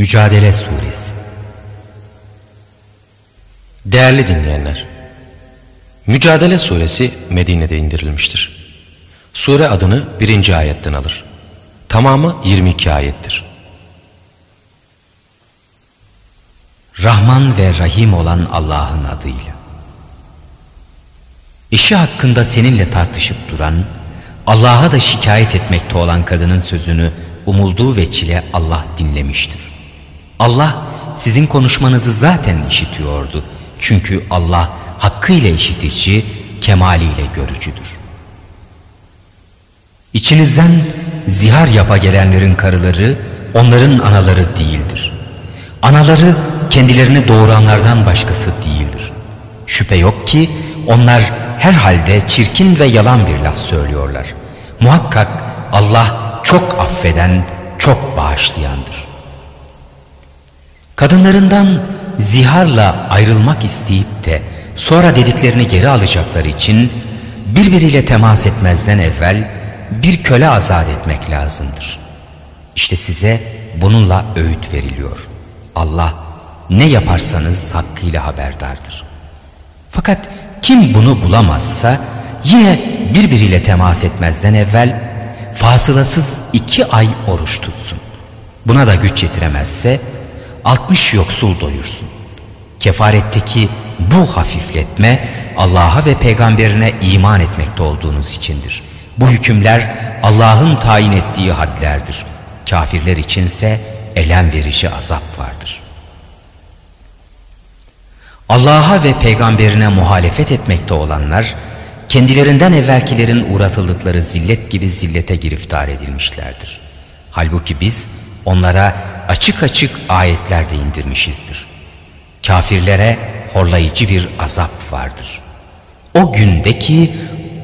Mücadele Suresi Değerli dinleyenler, Mücadele Suresi Medine'de indirilmiştir. Sure adını birinci ayetten alır. Tamamı 22 ayettir. Rahman ve Rahim olan Allah'ın adıyla. İşi hakkında seninle tartışıp duran, Allah'a da şikayet etmekte olan kadının sözünü umulduğu veçile Allah dinlemiştir. Allah sizin konuşmanızı zaten işitiyordu. Çünkü Allah hakkıyla işitici, kemaliyle görücüdür. İçinizden zihar yapa gelenlerin karıları onların anaları değildir. Anaları kendilerini doğuranlardan başkası değildir. Şüphe yok ki onlar herhalde çirkin ve yalan bir laf söylüyorlar. Muhakkak Allah çok affeden, çok bağışlayandır. Kadınlarından ziharla ayrılmak isteyip de sonra dediklerini geri alacakları için birbiriyle temas etmezden evvel bir köle azat etmek lazımdır. İşte size bununla öğüt veriliyor. Allah ne yaparsanız hakkıyla haberdardır. Fakat kim bunu bulamazsa yine birbiriyle temas etmezden evvel fasılasız iki ay oruç tutsun. Buna da güç yetiremezse 60 yoksul doyursun. Kefaretteki bu hafifletme Allah'a ve peygamberine iman etmekte olduğunuz içindir. Bu hükümler Allah'ın tayin ettiği hadlerdir. Kafirler içinse elem verici azap vardır. Allah'a ve peygamberine muhalefet etmekte olanlar kendilerinden evvelkilerin uğratıldıkları zillet gibi zillete giriftar edilmişlerdir. Halbuki biz onlara açık açık ayetler de indirmişizdir. Kafirlere horlayıcı bir azap vardır. O gündeki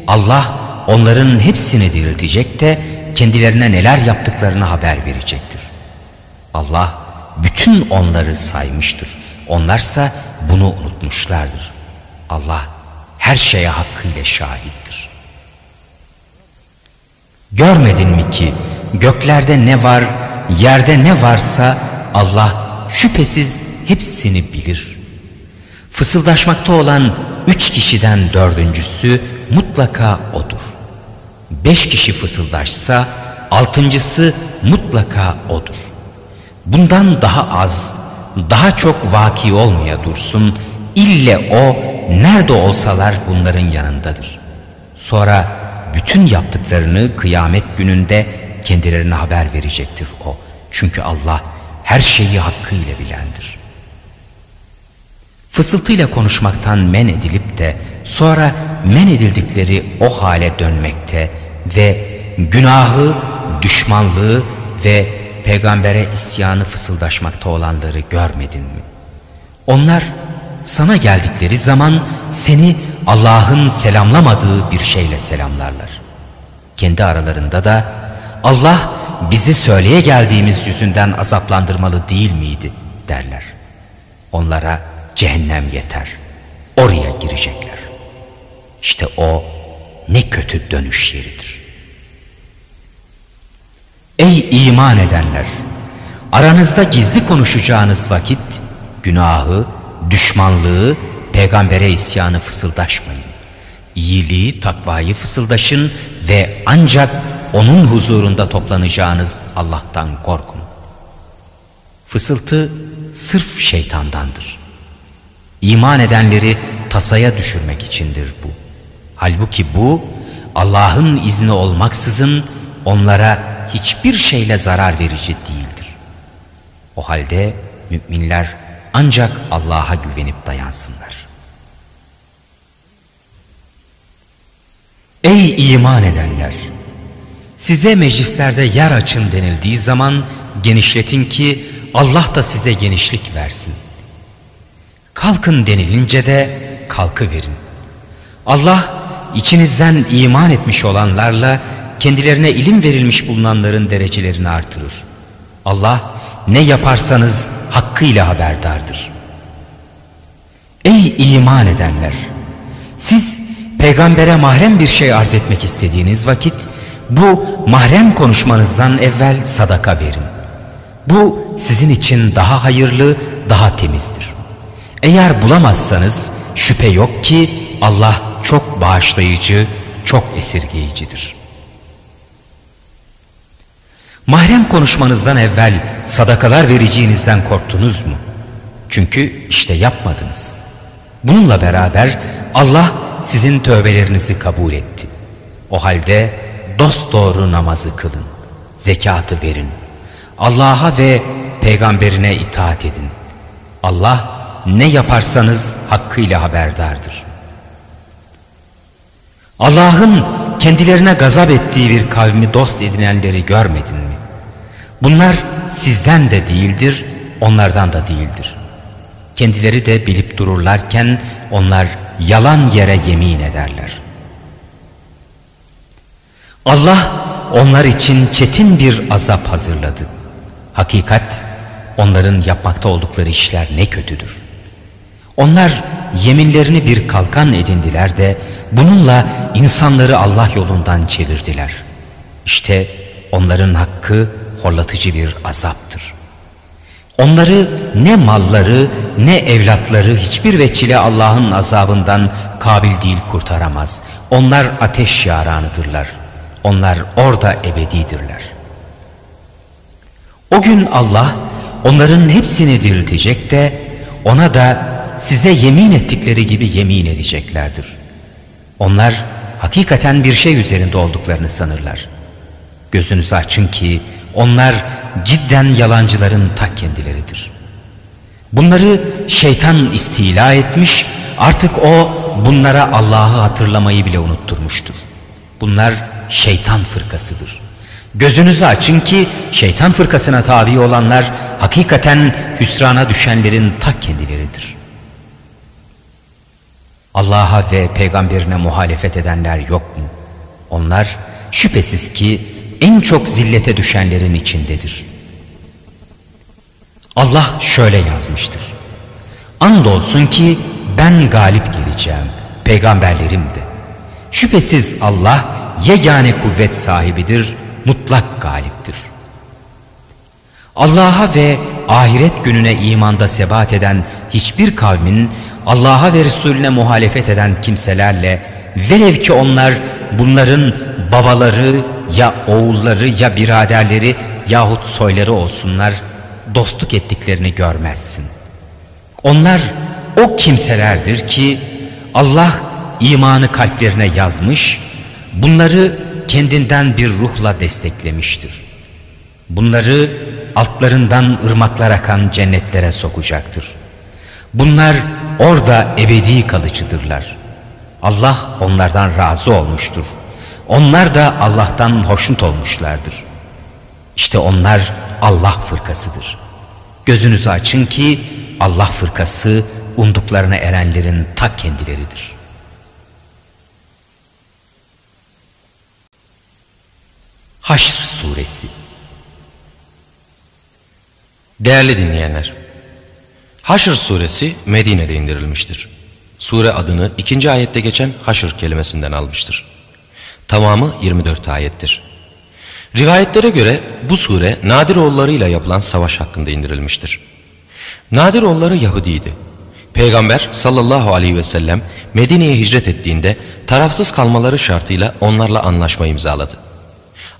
Allah onların hepsini diriltecek de kendilerine neler yaptıklarını haber verecektir. Allah bütün onları saymıştır. Onlarsa bunu unutmuşlardır. Allah her şeye hakkıyla şahittir. Görmedin mi ki göklerde ne var, yerde ne varsa Allah şüphesiz hepsini bilir. Fısıldaşmakta olan üç kişiden dördüncüsü mutlaka odur. Beş kişi fısıldaşsa altıncısı mutlaka odur. Bundan daha az, daha çok vaki olmaya dursun, ille o nerede olsalar bunların yanındadır. Sonra bütün yaptıklarını kıyamet gününde kendilerine haber verecektir o. Çünkü Allah her şeyi hakkıyla bilendir. Fısıltıyla konuşmaktan men edilip de sonra men edildikleri o hale dönmekte ve günahı, düşmanlığı ve peygambere isyanı fısıldaşmakta olanları görmedin mi? Onlar sana geldikleri zaman seni Allah'ın selamlamadığı bir şeyle selamlarlar. Kendi aralarında da Allah bizi söyleye geldiğimiz yüzünden azaplandırmalı değil miydi derler. Onlara cehennem yeter. Oraya girecekler. İşte o ne kötü dönüş yeridir. Ey iman edenler! Aranızda gizli konuşacağınız vakit günahı, düşmanlığı, peygambere isyanı fısıldaşmayın. İyiliği, takvayı fısıldaşın ve ancak onun huzurunda toplanacağınız Allah'tan korkun. Fısıltı sırf şeytandandır. İman edenleri tasaya düşürmek içindir bu. Halbuki bu Allah'ın izni olmaksızın onlara hiçbir şeyle zarar verici değildir. O halde müminler ancak Allah'a güvenip dayansınlar. Ey iman edenler! Size meclislerde yer açın denildiği zaman genişletin ki Allah da size genişlik versin. Kalkın denilince de kalkı verin. Allah içinizden iman etmiş olanlarla kendilerine ilim verilmiş bulunanların derecelerini artırır. Allah ne yaparsanız hakkıyla haberdardır. Ey iman edenler! Siz peygambere mahrem bir şey arz etmek istediğiniz vakit bu mahrem konuşmanızdan evvel sadaka verin. Bu sizin için daha hayırlı, daha temizdir. Eğer bulamazsanız şüphe yok ki Allah çok bağışlayıcı, çok esirgeyicidir. Mahrem konuşmanızdan evvel sadakalar vereceğinizden korktunuz mu? Çünkü işte yapmadınız. Bununla beraber Allah sizin tövbelerinizi kabul etti. O halde dost doğru namazı kılın, zekatı verin, Allah'a ve peygamberine itaat edin. Allah ne yaparsanız hakkıyla haberdardır. Allah'ın kendilerine gazap ettiği bir kavmi dost edinenleri görmedin mi? Bunlar sizden de değildir, onlardan da değildir. Kendileri de bilip dururlarken onlar yalan yere yemin ederler. Allah onlar için çetin bir azap hazırladı. Hakikat onların yapmakta oldukları işler ne kötüdür. Onlar yeminlerini bir kalkan edindiler de bununla insanları Allah yolundan çevirdiler. İşte onların hakkı horlatıcı bir azaptır. Onları ne malları ne evlatları hiçbir veçile Allah'ın azabından kabil değil kurtaramaz. Onlar ateş yaranıdırlar. Onlar orada ebedidirler. O gün Allah onların hepsini diriltecek de ona da size yemin ettikleri gibi yemin edeceklerdir. Onlar hakikaten bir şey üzerinde olduklarını sanırlar. Gözünüzü açın ki onlar cidden yalancıların ta kendileridir. Bunları şeytan istila etmiş, artık o bunlara Allah'ı hatırlamayı bile unutturmuştur. Bunlar şeytan fırkasıdır. Gözünüzü açın ki şeytan fırkasına tabi olanlar hakikaten hüsrana düşenlerin ta kendileridir. Allah'a ve peygamberine muhalefet edenler yok mu? Onlar şüphesiz ki en çok zillete düşenlerin içindedir. Allah şöyle yazmıştır. Andolsun ki ben galip geleceğim, peygamberlerim de. Şüphesiz Allah yegane kuvvet sahibidir, mutlak galiptir. Allah'a ve ahiret gününe imanda sebat eden hiçbir kavmin Allah'a ve Resulüne muhalefet eden kimselerle velev ki onlar bunların babaları ya oğulları ya biraderleri yahut soyları olsunlar dostluk ettiklerini görmezsin. Onlar o kimselerdir ki Allah imanı kalplerine yazmış, bunları kendinden bir ruhla desteklemiştir. Bunları altlarından ırmaklar akan cennetlere sokacaktır. Bunlar orada ebedi kalıcıdırlar. Allah onlardan razı olmuştur. Onlar da Allah'tan hoşnut olmuşlardır. İşte onlar Allah fırkasıdır. Gözünüzü açın ki Allah fırkası umduklarına erenlerin ta kendileridir. Haşr Suresi Değerli dinleyenler, Haşr suresi Medine'de indirilmiştir. Sure adını ikinci ayette geçen haşr kelimesinden almıştır. Tamamı 24 ayettir. Rivayetlere göre bu sure Nadiroğullarıyla yapılan savaş hakkında indirilmiştir. Nadiroğulları Yahudiydi. Peygamber sallallahu aleyhi ve sellem Medine'ye hicret ettiğinde tarafsız kalmaları şartıyla onlarla anlaşma imzaladı.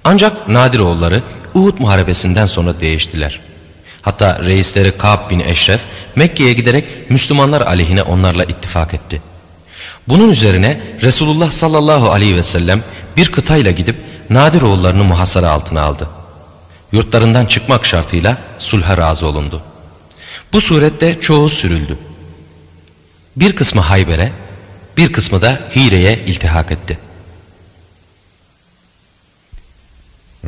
Ancak Nadiroğulları Uhud muharebesinden sonra değiştiler. Hatta reisleri Ka'b bin Eşref Mekke'ye giderek Müslümanlar aleyhine onlarla ittifak etti. Bunun üzerine Resulullah sallallahu aleyhi ve sellem bir kıtayla gidip Nadir oğullarını muhasara altına aldı. Yurtlarından çıkmak şartıyla sulha razı olundu. Bu surette çoğu sürüldü. Bir kısmı Hayber'e, bir kısmı da Hire'ye iltihak etti.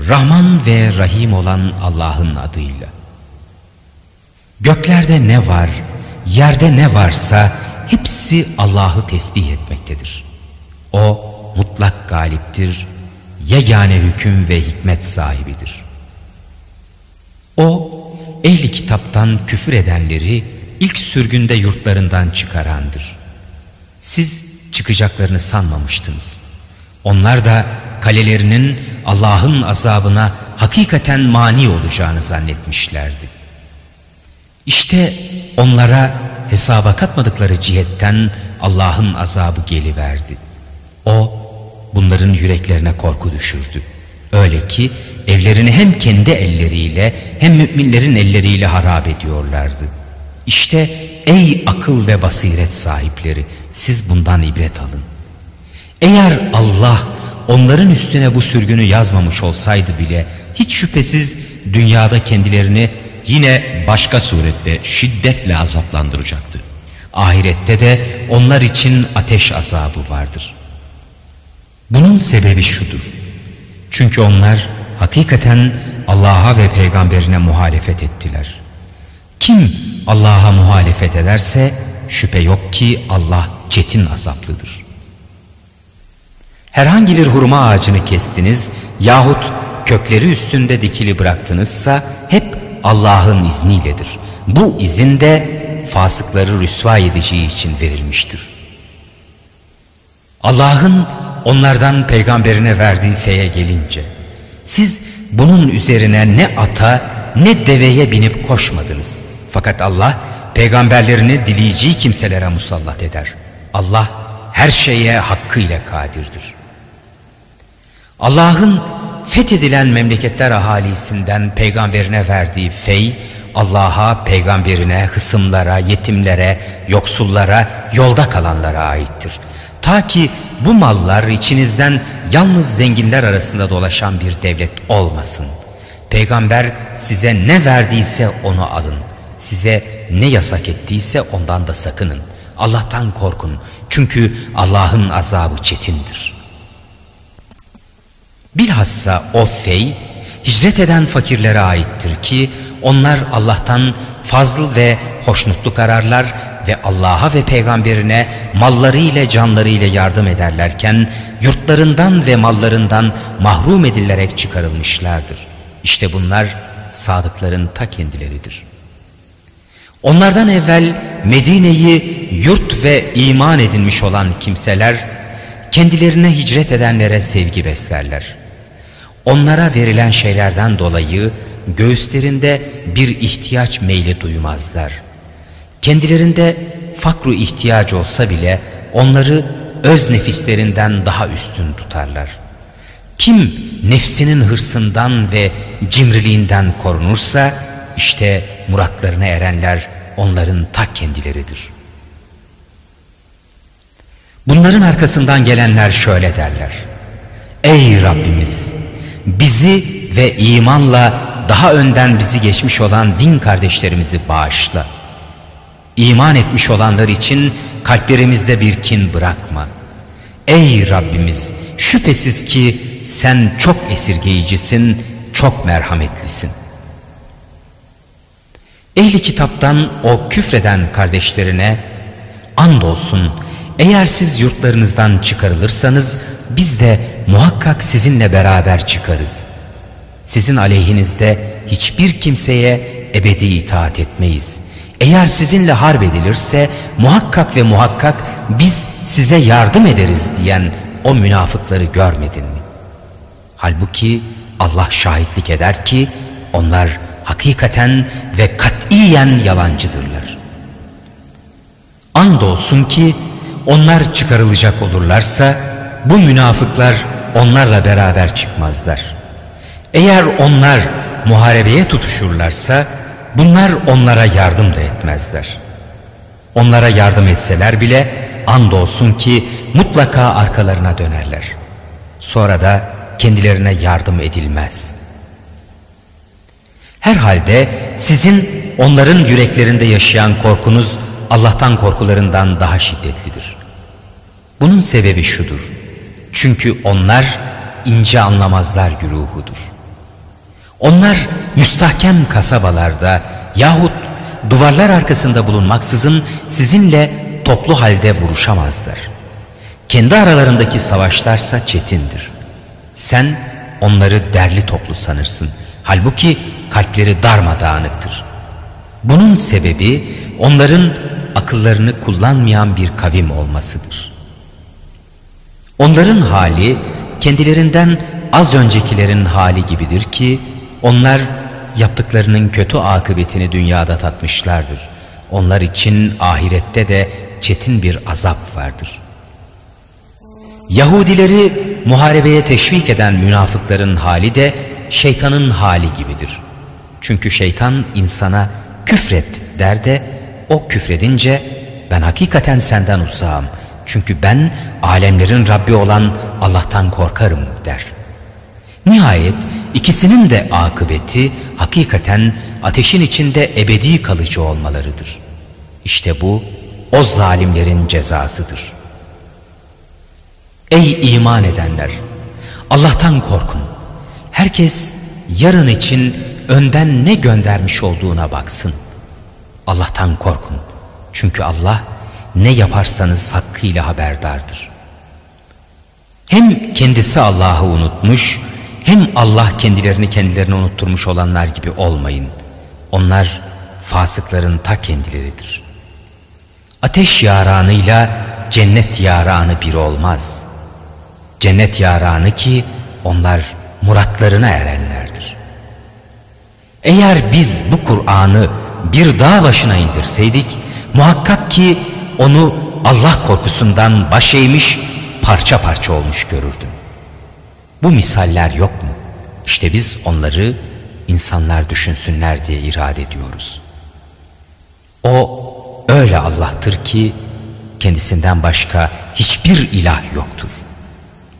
Rahman ve Rahim olan Allah'ın adıyla. Göklerde ne var, yerde ne varsa hepsi Allah'ı tesbih etmektedir. O mutlak galiptir, yegane hüküm ve hikmet sahibidir. O ehli kitaptan küfür edenleri ilk sürgünde yurtlarından çıkarandır. Siz çıkacaklarını sanmamıştınız. Onlar da kalelerinin Allah'ın azabına hakikaten mani olacağını zannetmişlerdi. İşte onlara hesaba katmadıkları cihetten Allah'ın azabı geliverdi. O bunların yüreklerine korku düşürdü. Öyle ki evlerini hem kendi elleriyle hem müminlerin elleriyle harap ediyorlardı. İşte ey akıl ve basiret sahipleri siz bundan ibret alın. Eğer Allah onların üstüne bu sürgünü yazmamış olsaydı bile hiç şüphesiz dünyada kendilerini yine başka surette şiddetle azaplandıracaktı. Ahirette de onlar için ateş azabı vardır. Bunun sebebi şudur. Çünkü onlar hakikaten Allah'a ve peygamberine muhalefet ettiler. Kim Allah'a muhalefet ederse şüphe yok ki Allah çetin azaplıdır. Herhangi bir hurma ağacını kestiniz yahut kökleri üstünde dikili bıraktınızsa hep Allah'ın izniyledir. Bu izin de fasıkları rüsva edeceği için verilmiştir. Allah'ın onlardan peygamberine verdiği feye gelince siz bunun üzerine ne ata ne deveye binip koşmadınız. Fakat Allah peygamberlerini dileyeceği kimselere musallat eder. Allah her şeye hakkıyla kadirdir. Allah'ın fethedilen memleketler ahalisinden peygamberine verdiği fey, Allah'a, peygamberine, hısımlara, yetimlere, yoksullara, yolda kalanlara aittir. Ta ki bu mallar içinizden yalnız zenginler arasında dolaşan bir devlet olmasın. Peygamber size ne verdiyse onu alın. Size ne yasak ettiyse ondan da sakının. Allah'tan korkun. Çünkü Allah'ın azabı çetindir. Bilhassa o fey hicret eden fakirlere aittir ki onlar Allah'tan fazl ve hoşnutluk ararlar ve Allah'a ve peygamberine malları ile canları ile yardım ederlerken yurtlarından ve mallarından mahrum edilerek çıkarılmışlardır. İşte bunlar sadıkların ta kendileridir. Onlardan evvel Medine'yi yurt ve iman edinmiş olan kimseler kendilerine hicret edenlere sevgi beslerler. Onlara verilen şeylerden dolayı göğüslerinde bir ihtiyaç meyli duymazlar. Kendilerinde fakru ihtiyaç olsa bile onları öz nefislerinden daha üstün tutarlar. Kim nefsinin hırsından ve cimriliğinden korunursa işte muratlarına erenler onların ta kendileridir. Bunların arkasından gelenler şöyle derler. Ey Rabbimiz bizi ve imanla daha önden bizi geçmiş olan din kardeşlerimizi bağışla. İman etmiş olanlar için kalplerimizde bir kin bırakma. Ey Rabbimiz şüphesiz ki sen çok esirgeyicisin, çok merhametlisin. Ehli kitaptan o küfreden kardeşlerine andolsun eğer siz yurtlarınızdan çıkarılırsanız biz de muhakkak sizinle beraber çıkarız. Sizin aleyhinizde hiçbir kimseye ebedi itaat etmeyiz. Eğer sizinle harp edilirse muhakkak ve muhakkak biz size yardım ederiz diyen o münafıkları görmedin mi? Halbuki Allah şahitlik eder ki onlar hakikaten ve katiyen yalancıdırlar. Andolsun ki onlar çıkarılacak olurlarsa bu münafıklar onlarla beraber çıkmazlar. Eğer onlar muharebeye tutuşurlarsa bunlar onlara yardım da etmezler. Onlara yardım etseler bile andolsun ki mutlaka arkalarına dönerler. Sonra da kendilerine yardım edilmez. Herhalde sizin onların yüreklerinde yaşayan korkunuz Allah'tan korkularından daha şiddetlidir. Bunun sebebi şudur. Çünkü onlar ince anlamazlar güruhudur. Onlar müstahkem kasabalarda yahut duvarlar arkasında bulunmaksızın sizinle toplu halde vuruşamazlar. Kendi aralarındaki savaşlarsa çetindir. Sen onları derli toplu sanırsın. Halbuki kalpleri darmadağınıktır. Bunun sebebi onların akıllarını kullanmayan bir kavim olmasıdır. Onların hali kendilerinden az öncekilerin hali gibidir ki onlar yaptıklarının kötü akıbetini dünyada tatmışlardır. Onlar için ahirette de çetin bir azap vardır. Yahudileri muharebeye teşvik eden münafıkların hali de şeytanın hali gibidir. Çünkü şeytan insana küfret der de o küfredince ben hakikaten senden uzağım. Çünkü ben alemlerin Rabbi olan Allah'tan korkarım der. Nihayet ikisinin de akıbeti hakikaten ateşin içinde ebedi kalıcı olmalarıdır. İşte bu o zalimlerin cezasıdır. Ey iman edenler! Allah'tan korkun. Herkes yarın için önden ne göndermiş olduğuna baksın. Allah'tan korkun. Çünkü Allah ne yaparsanız hakkıyla haberdardır. Hem kendisi Allah'ı unutmuş hem Allah kendilerini kendilerini unutturmuş olanlar gibi olmayın. Onlar fasıkların ta kendileridir. Ateş yaranıyla cennet yaranı bir olmaz. Cennet yaranı ki onlar muratlarına erenlerdir. Eğer biz bu Kur'an'ı bir dağ başına indirseydik muhakkak ki onu Allah korkusundan baş eğmiş parça parça olmuş görürdün. Bu misaller yok mu? İşte biz onları insanlar düşünsünler diye irade ediyoruz. O öyle Allah'tır ki kendisinden başka hiçbir ilah yoktur.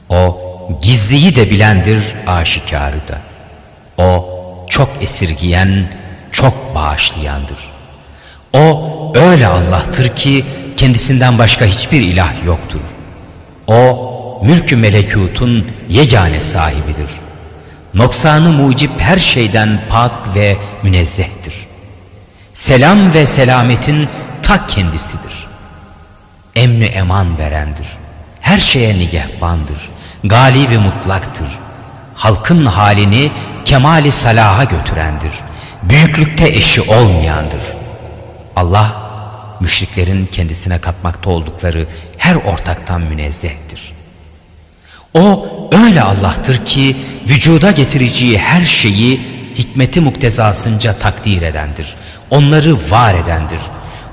O gizliyi de bilendir aşikarı da. O çok esirgiyen, çok bağışlayandır. O öyle Allah'tır ki kendisinden başka hiçbir ilah yoktur. O mülkü melekutun yegane sahibidir. Noksanı mucip her şeyden pak ve münezzehtir. Selam ve selametin ta kendisidir. Emni eman verendir. Her şeye nigehbandır. Galibi mutlaktır. Halkın halini kemali salaha götürendir. Büyüklükte eşi olmayandır. Allah müşriklerin kendisine katmakta oldukları her ortaktan münezzehtir. O öyle Allah'tır ki vücuda getireceği her şeyi hikmeti muktezasınca takdir edendir. Onları var edendir.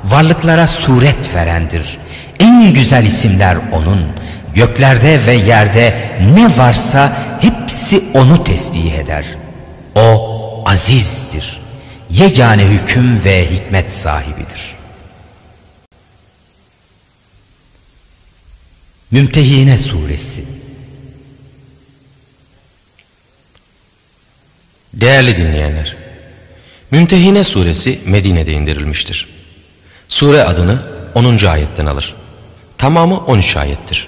Varlıklara suret verendir. En güzel isimler O'nun. Göklerde ve yerde ne varsa hepsi O'nu tesbih eder. O azizdir. Yegane hüküm ve hikmet sahibidir. Mümtehine Suresi Değerli dinleyenler, Mümtehine suresi Medine'de indirilmiştir. Sure adını 10. ayetten alır. Tamamı 13 ayettir.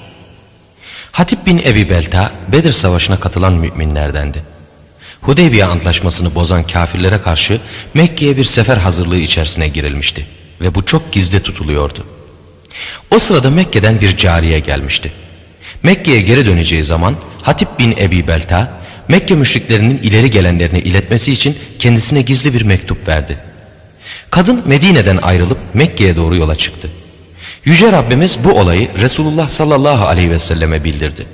Hatip bin Ebi Belta Bedir Savaşı'na katılan müminlerdendi. Hudeybiye Antlaşması'nı bozan kafirlere karşı Mekke'ye bir sefer hazırlığı içerisine girilmişti ve bu çok gizli tutuluyordu. O sırada Mekke'den bir cariye gelmişti. Mekke'ye geri döneceği zaman Hatip bin Ebi Belta Mekke müşriklerinin ileri gelenlerini iletmesi için kendisine gizli bir mektup verdi. Kadın Medine'den ayrılıp Mekke'ye doğru yola çıktı. Yüce Rabbimiz bu olayı Resulullah sallallahu aleyhi ve selleme bildirdi.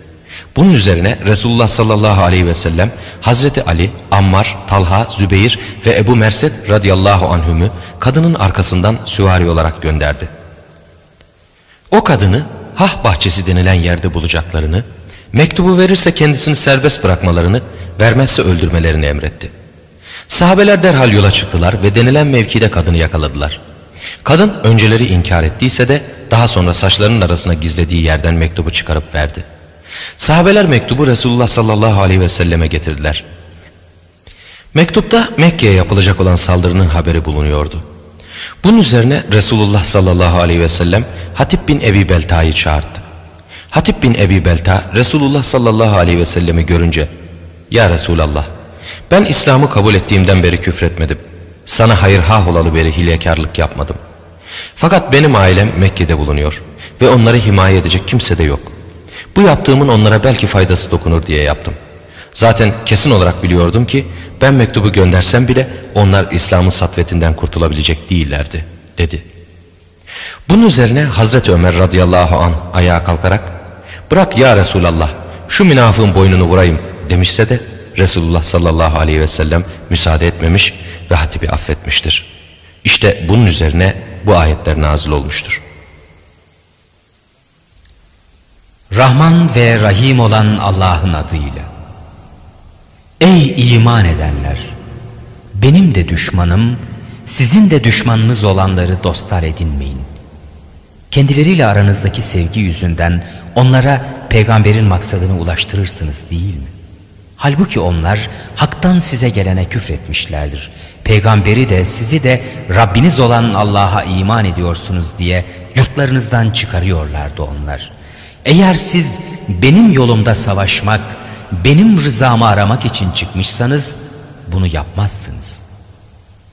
Bunun üzerine Resulullah sallallahu aleyhi ve sellem Hazreti Ali, Ammar, Talha, Zübeyir ve Ebu Merset radıyallahu anhümü kadının arkasından süvari olarak gönderdi. O kadını Hah bahçesi denilen yerde bulacaklarını Mektubu verirse kendisini serbest bırakmalarını, vermezse öldürmelerini emretti. Sahabeler derhal yola çıktılar ve denilen mevkide kadını yakaladılar. Kadın önceleri inkar ettiyse de daha sonra saçlarının arasına gizlediği yerden mektubu çıkarıp verdi. Sahabeler mektubu Resulullah sallallahu aleyhi ve selleme getirdiler. Mektupta Mekke'ye yapılacak olan saldırının haberi bulunuyordu. Bunun üzerine Resulullah sallallahu aleyhi ve sellem Hatip bin Ebi Belta'yı çağırdı. Hatip bin Ebi Belta Resulullah sallallahu aleyhi ve sellemi görünce Ya Resulallah ben İslam'ı kabul ettiğimden beri küfretmedim. Sana hayır ha olalı beri hilekarlık yapmadım. Fakat benim ailem Mekke'de bulunuyor ve onları himaye edecek kimse de yok. Bu yaptığımın onlara belki faydası dokunur diye yaptım. Zaten kesin olarak biliyordum ki ben mektubu göndersem bile onlar İslam'ın satvetinden kurtulabilecek değillerdi dedi. Bunun üzerine Hazreti Ömer radıyallahu an ayağa kalkarak Bırak ya Resulallah şu münafığın boynunu vurayım demişse de Resulullah sallallahu aleyhi ve sellem müsaade etmemiş ve hatibi affetmiştir. İşte bunun üzerine bu ayetler nazil olmuştur. Rahman ve Rahim olan Allah'ın adıyla. Ey iman edenler! Benim de düşmanım, sizin de düşmanınız olanları dostlar edinmeyin. Kendileriyle aranızdaki sevgi yüzünden onlara peygamberin maksadını ulaştırırsınız değil mi? Halbuki onlar haktan size gelene küfretmişlerdir. Peygamberi de sizi de Rabbiniz olan Allah'a iman ediyorsunuz diye yurtlarınızdan çıkarıyorlardı onlar. Eğer siz benim yolumda savaşmak, benim rızamı aramak için çıkmışsanız bunu yapmazsınız.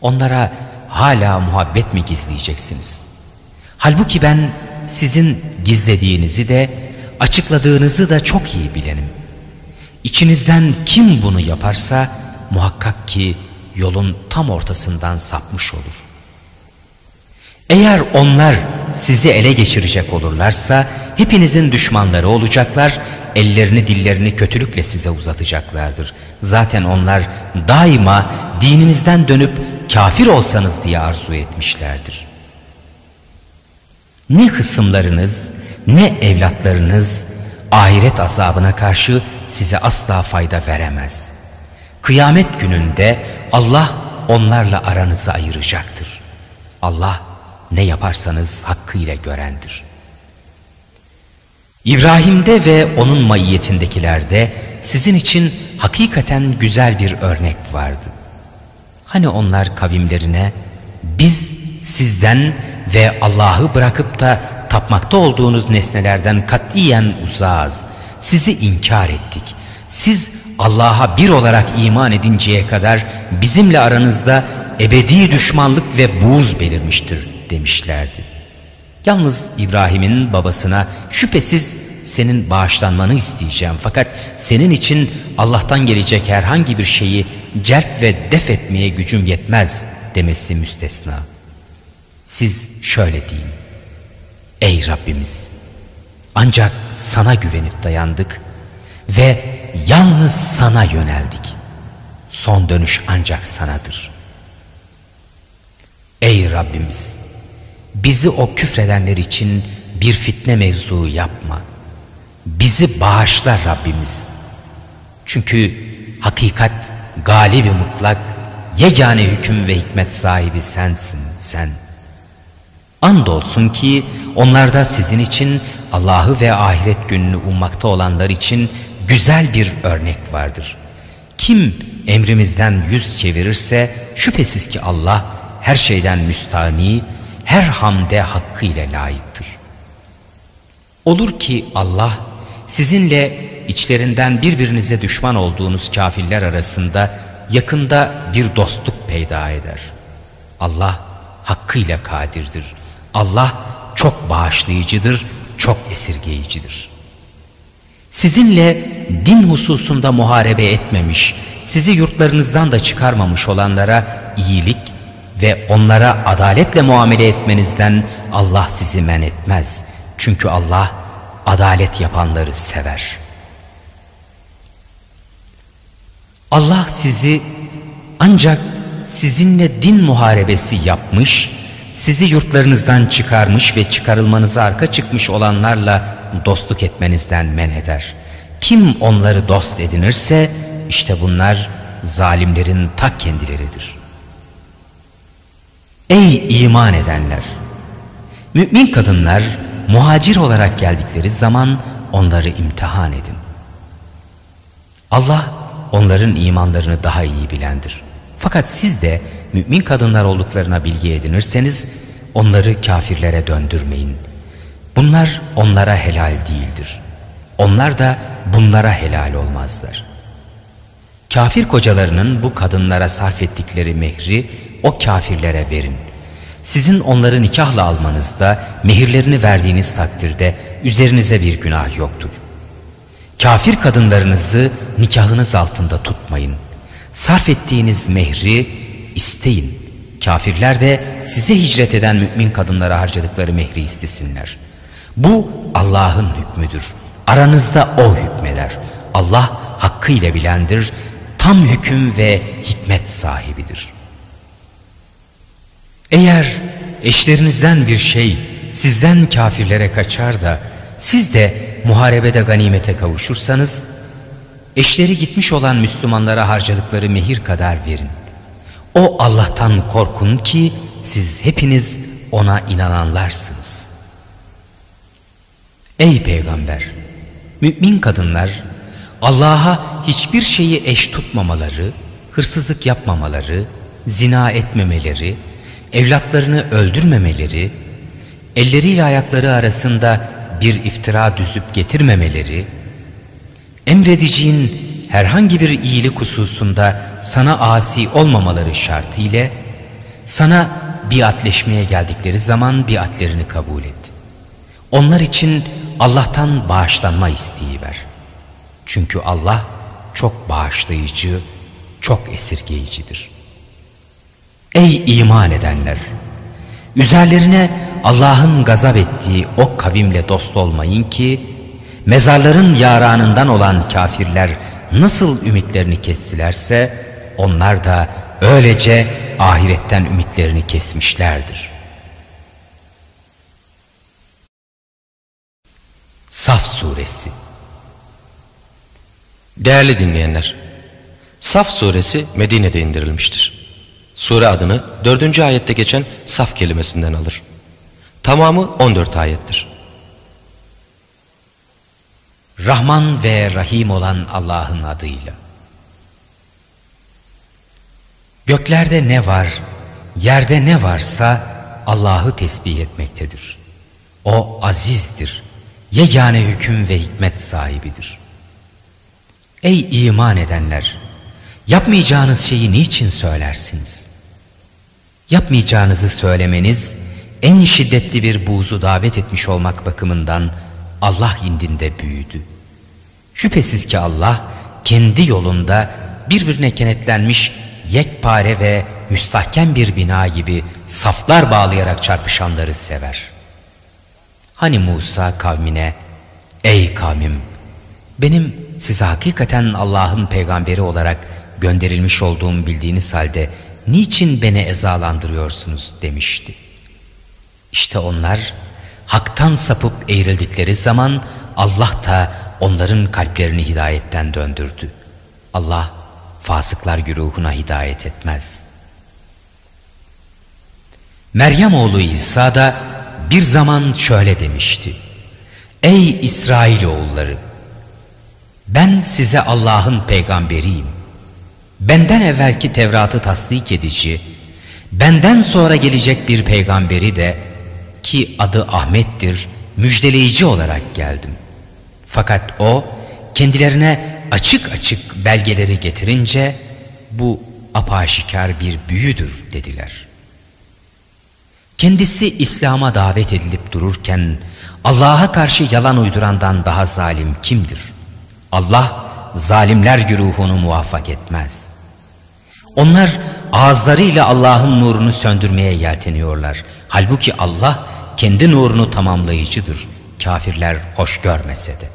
Onlara hala muhabbet mi gizleyeceksiniz? Halbuki ben sizin gizlediğinizi de açıkladığınızı da çok iyi bilenim. İçinizden kim bunu yaparsa muhakkak ki yolun tam ortasından sapmış olur. Eğer onlar sizi ele geçirecek olurlarsa hepinizin düşmanları olacaklar, ellerini dillerini kötülükle size uzatacaklardır. Zaten onlar daima dininizden dönüp kafir olsanız diye arzu etmişlerdir. Ne kısımlarınız ne evlatlarınız ahiret azabına karşı size asla fayda veremez. Kıyamet gününde Allah onlarla aranızı ayıracaktır. Allah ne yaparsanız hakkıyla görendir. İbrahim'de ve onun maiyetindekilerde sizin için hakikaten güzel bir örnek vardı. Hani onlar kavimlerine biz sizden ve Allah'ı bırakıp da tapmakta olduğunuz nesnelerden katiyen uzağız. Sizi inkar ettik. Siz Allah'a bir olarak iman edinceye kadar bizimle aranızda ebedi düşmanlık ve buğz belirmiştir demişlerdi. Yalnız İbrahim'in babasına şüphesiz senin bağışlanmanı isteyeceğim fakat senin için Allah'tan gelecek herhangi bir şeyi celp ve def etmeye gücüm yetmez demesi müstesna. Siz şöyle deyin. Ey Rabbimiz ancak sana güvenip dayandık ve yalnız sana yöneldik. Son dönüş ancak sanadır. Ey Rabbimiz bizi o küfredenler için bir fitne mevzuu yapma. Bizi bağışla Rabbimiz. Çünkü hakikat galibi mutlak, yegane hüküm ve hikmet sahibi sensin sen. Andolsun ki onlarda sizin için Allah'ı ve ahiret gününü ummakta olanlar için güzel bir örnek vardır. Kim emrimizden yüz çevirirse şüphesiz ki Allah her şeyden müstani, her hamde hakkı ile layıktır. Olur ki Allah sizinle içlerinden birbirinize düşman olduğunuz kafirler arasında yakında bir dostluk peyda eder. Allah hakkıyla kadirdir. Allah çok bağışlayıcıdır, çok esirgeyicidir. Sizinle din hususunda muharebe etmemiş, sizi yurtlarınızdan da çıkarmamış olanlara iyilik ve onlara adaletle muamele etmenizden Allah sizi men etmez. Çünkü Allah adalet yapanları sever. Allah sizi ancak sizinle din muharebesi yapmış, sizi yurtlarınızdan çıkarmış ve çıkarılmanıza arka çıkmış olanlarla dostluk etmenizden men eder. Kim onları dost edinirse işte bunlar zalimlerin ta kendileridir. Ey iman edenler! Mümin kadınlar muhacir olarak geldikleri zaman onları imtihan edin. Allah onların imanlarını daha iyi bilendir. Fakat siz de mümin kadınlar olduklarına bilgi edinirseniz onları kafirlere döndürmeyin. Bunlar onlara helal değildir. Onlar da bunlara helal olmazlar. Kafir kocalarının bu kadınlara sarf ettikleri mehri o kafirlere verin. Sizin onları nikahla almanızda mehirlerini verdiğiniz takdirde üzerinize bir günah yoktur. Kafir kadınlarınızı nikahınız altında tutmayın. Sarf ettiğiniz mehri isteyin. Kafirler de size hicret eden mümin kadınlara harcadıkları mehri istesinler. Bu Allah'ın hükmüdür. Aranızda O hükmeder. Allah hakkıyla bilendir, tam hüküm ve hikmet sahibidir. Eğer eşlerinizden bir şey sizden kafirlere kaçar da siz de muharebede ganimete kavuşursanız, eşleri gitmiş olan Müslümanlara harcadıkları mehir kadar verin. O Allah'tan korkun ki siz hepiniz ona inananlarsınız. Ey peygamber! Mümin kadınlar Allah'a hiçbir şeyi eş tutmamaları, hırsızlık yapmamaları, zina etmemeleri, evlatlarını öldürmemeleri, elleriyle ayakları arasında bir iftira düzüp getirmemeleri, emredeceğin herhangi bir iyilik hususunda sana asi olmamaları şartıyla sana biatleşmeye geldikleri zaman biatlerini kabul et. Onlar için Allah'tan bağışlanma isteği ver. Çünkü Allah çok bağışlayıcı, çok esirgeyicidir. Ey iman edenler! Üzerlerine Allah'ın gazap ettiği o kavimle dost olmayın ki mezarların yaranından olan kafirler nasıl ümitlerini kestilerse onlar da öylece ahiretten ümitlerini kesmişlerdir. Saf Suresi Değerli dinleyenler, Saf suresi Medine'de indirilmiştir. Sure adını dördüncü ayette geçen saf kelimesinden alır. Tamamı 14 ayettir. Rahman ve Rahim olan Allah'ın adıyla. Göklerde ne var, yerde ne varsa Allah'ı tesbih etmektedir. O azizdir, yegane hüküm ve hikmet sahibidir. Ey iman edenler! Yapmayacağınız şeyi niçin söylersiniz? Yapmayacağınızı söylemeniz en şiddetli bir buğzu davet etmiş olmak bakımından Allah indinde büyüdü. Şüphesiz ki Allah kendi yolunda birbirine kenetlenmiş yekpare ve müstahkem bir bina gibi saflar bağlayarak çarpışanları sever. Hani Musa kavmine, ey kavmim benim size hakikaten Allah'ın peygamberi olarak gönderilmiş olduğum bildiğiniz halde niçin beni ezalandırıyorsunuz demişti. İşte onlar haktan sapıp eğrildikleri zaman Allah da onların kalplerini hidayetten döndürdü. Allah fasıklar güruhuna hidayet etmez. Meryem oğlu İsa da bir zaman şöyle demişti. Ey İsrail oğulları! Ben size Allah'ın peygamberiyim. Benden evvelki Tevrat'ı tasdik edici, benden sonra gelecek bir peygamberi de ki adı Ahmet'tir, müjdeleyici olarak geldim. Fakat o kendilerine açık açık belgeleri getirince bu apaşikar bir büyüdür dediler. Kendisi İslam'a davet edilip dururken Allah'a karşı yalan uydurandan daha zalim kimdir? Allah zalimler güruhunu muvaffak etmez. Onlar ağızlarıyla Allah'ın nurunu söndürmeye yelteniyorlar. Halbuki Allah kendi nurunu tamamlayıcıdır. Kafirler hoş görmese de.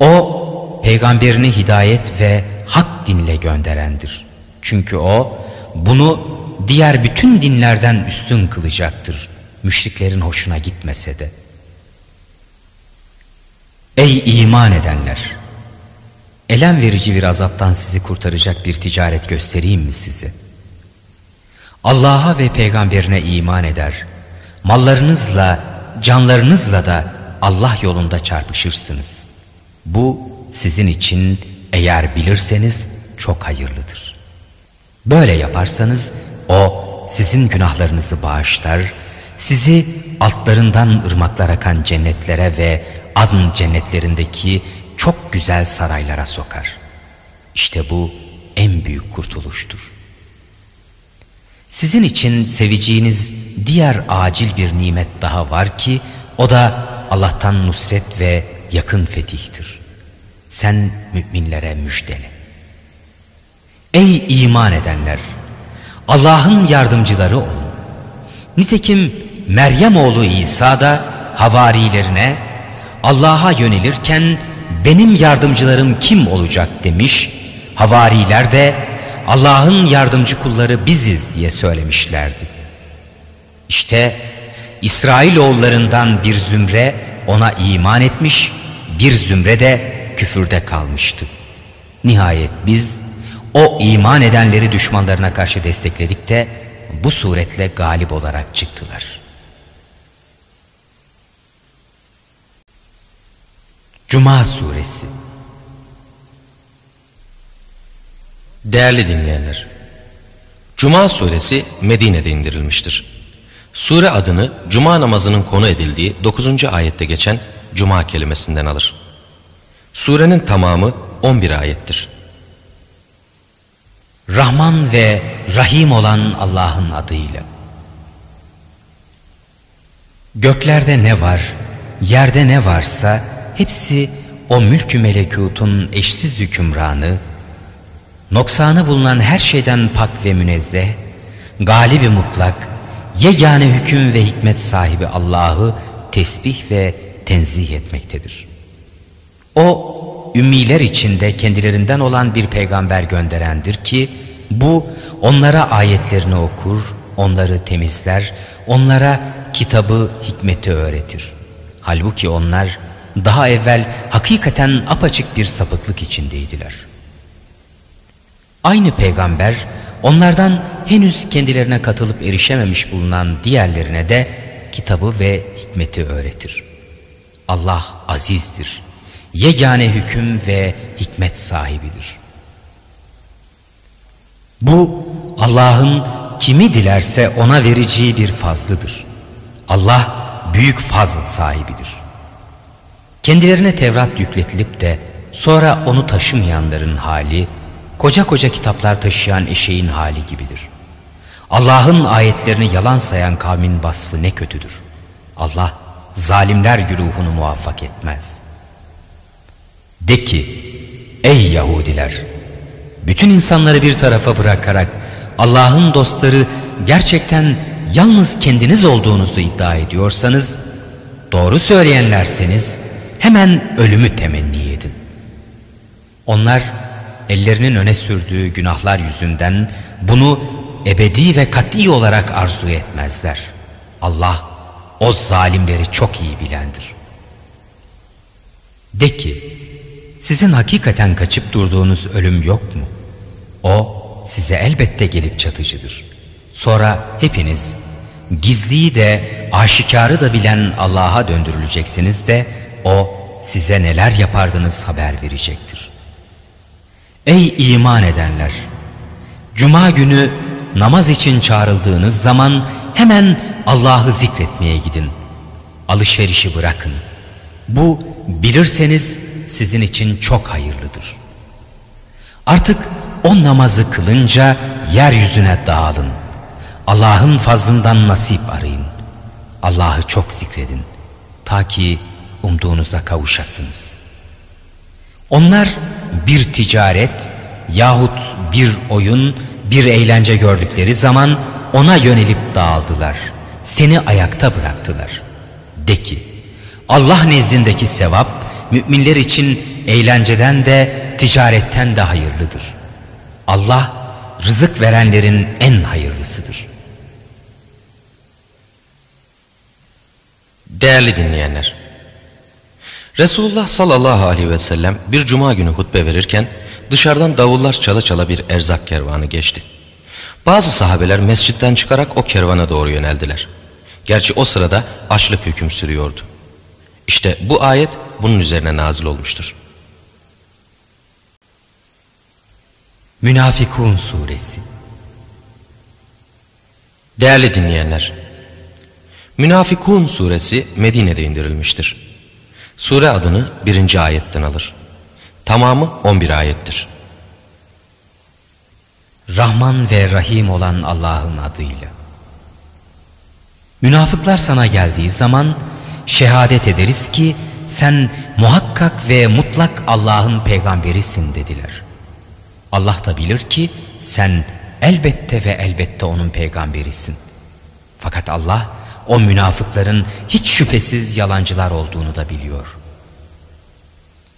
O peygamberini hidayet ve hak dinle gönderendir. Çünkü o bunu diğer bütün dinlerden üstün kılacaktır. Müşriklerin hoşuna gitmese de. Ey iman edenler! Elem verici bir azaptan sizi kurtaracak bir ticaret göstereyim mi size? Allah'a ve peygamberine iman eder, mallarınızla, canlarınızla da Allah yolunda çarpışırsınız. Bu sizin için eğer bilirseniz çok hayırlıdır. Böyle yaparsanız o sizin günahlarınızı bağışlar, sizi altlarından ırmaklar akan cennetlere ve adın cennetlerindeki çok güzel saraylara sokar. İşte bu en büyük kurtuluştur. Sizin için seveceğiniz diğer acil bir nimet daha var ki o da Allah'tan nusret ve yakın fetihtir. Sen müminlere müjdele. Ey iman edenler! Allah'ın yardımcıları olun. Nitekim Meryem oğlu İsa da havarilerine Allah'a yönelirken benim yardımcılarım kim olacak demiş. Havariler de Allah'ın yardımcı kulları biziz diye söylemişlerdi. İşte İsrailoğullarından bir zümre ona iman etmiş, bir zümre de küfürde kalmıştı. Nihayet biz o iman edenleri düşmanlarına karşı destekledik de bu suretle galip olarak çıktılar. Cuma Suresi Değerli dinleyenler, Cuma suresi Medine'de indirilmiştir. Sure adını Cuma namazının konu edildiği 9. ayette geçen Cuma kelimesinden alır. Surenin tamamı 11 ayettir. Rahman ve Rahim olan Allah'ın adıyla. Göklerde ne var, yerde ne varsa hepsi o mülkü melekutun eşsiz hükümranı, noksanı bulunan her şeyden pak ve münezzeh, galibi mutlak, yegane hüküm ve hikmet sahibi Allah'ı tesbih ve tenzih etmektedir. O ümmiler içinde kendilerinden olan bir peygamber gönderendir ki bu onlara ayetlerini okur, onları temizler, onlara kitabı, hikmeti öğretir. Halbuki onlar daha evvel hakikaten apaçık bir sapıklık içindeydiler. Aynı peygamber onlardan henüz kendilerine katılıp erişememiş bulunan diğerlerine de kitabı ve hikmeti öğretir. Allah azizdir, yegane hüküm ve hikmet sahibidir. Bu Allah'ın kimi dilerse ona vereceği bir fazlıdır. Allah büyük fazl sahibidir. Kendilerine Tevrat yükletilip de sonra onu taşımayanların hali, koca koca kitaplar taşıyan eşeğin hali gibidir. Allah'ın ayetlerini yalan sayan kavmin vasfı ne kötüdür. Allah zalimler güruhunu muvaffak etmez. De ki, ey Yahudiler! Bütün insanları bir tarafa bırakarak Allah'ın dostları gerçekten yalnız kendiniz olduğunuzu iddia ediyorsanız, doğru söyleyenlerseniz hemen ölümü temenni edin. Onlar ellerinin öne sürdüğü günahlar yüzünden bunu ebedi ve kat'i olarak arzu etmezler. Allah o zalimleri çok iyi bilendir. De ki, sizin hakikaten kaçıp durduğunuz ölüm yok mu? O size elbette gelip çatıcıdır. Sonra hepiniz gizliyi de aşikarı da bilen Allah'a döndürüleceksiniz de o size neler yapardınız haber verecektir. Ey iman edenler! Cuma günü namaz için çağrıldığınız zaman hemen Allah'ı zikretmeye gidin. Alışverişi bırakın. Bu bilirseniz sizin için çok hayırlıdır. Artık o namazı kılınca yeryüzüne dağılın. Allah'ın fazlından nasip arayın. Allah'ı çok zikredin. Ta ki umduğunuza kavuşasınız. Onlar bir ticaret yahut bir oyun, bir eğlence gördükleri zaman ona yönelip dağıldılar. Seni ayakta bıraktılar. De ki, Allah nezdindeki sevap, müminler için eğlenceden de ticaretten de hayırlıdır. Allah, rızık verenlerin en hayırlısıdır. Değerli dinleyenler, Resulullah sallallahu aleyhi ve sellem bir cuma günü hutbe verirken dışarıdan davullar çala çala bir erzak kervanı geçti. Bazı sahabeler mescitten çıkarak o kervana doğru yöneldiler. Gerçi o sırada açlık hüküm sürüyordu. İşte bu ayet bunun üzerine nazil olmuştur. Münafikun Suresi Değerli dinleyenler, Münafikun suresi Medine'de indirilmiştir. Sure adını birinci ayetten alır. Tamamı 11 ayettir. Rahman ve Rahim olan Allah'ın adıyla. Münafıklar sana geldiği zaman şehadet ederiz ki sen muhakkak ve mutlak Allah'ın peygamberisin dediler. Allah da bilir ki sen elbette ve elbette onun peygamberisin. Fakat Allah o münafıkların hiç şüphesiz yalancılar olduğunu da biliyor.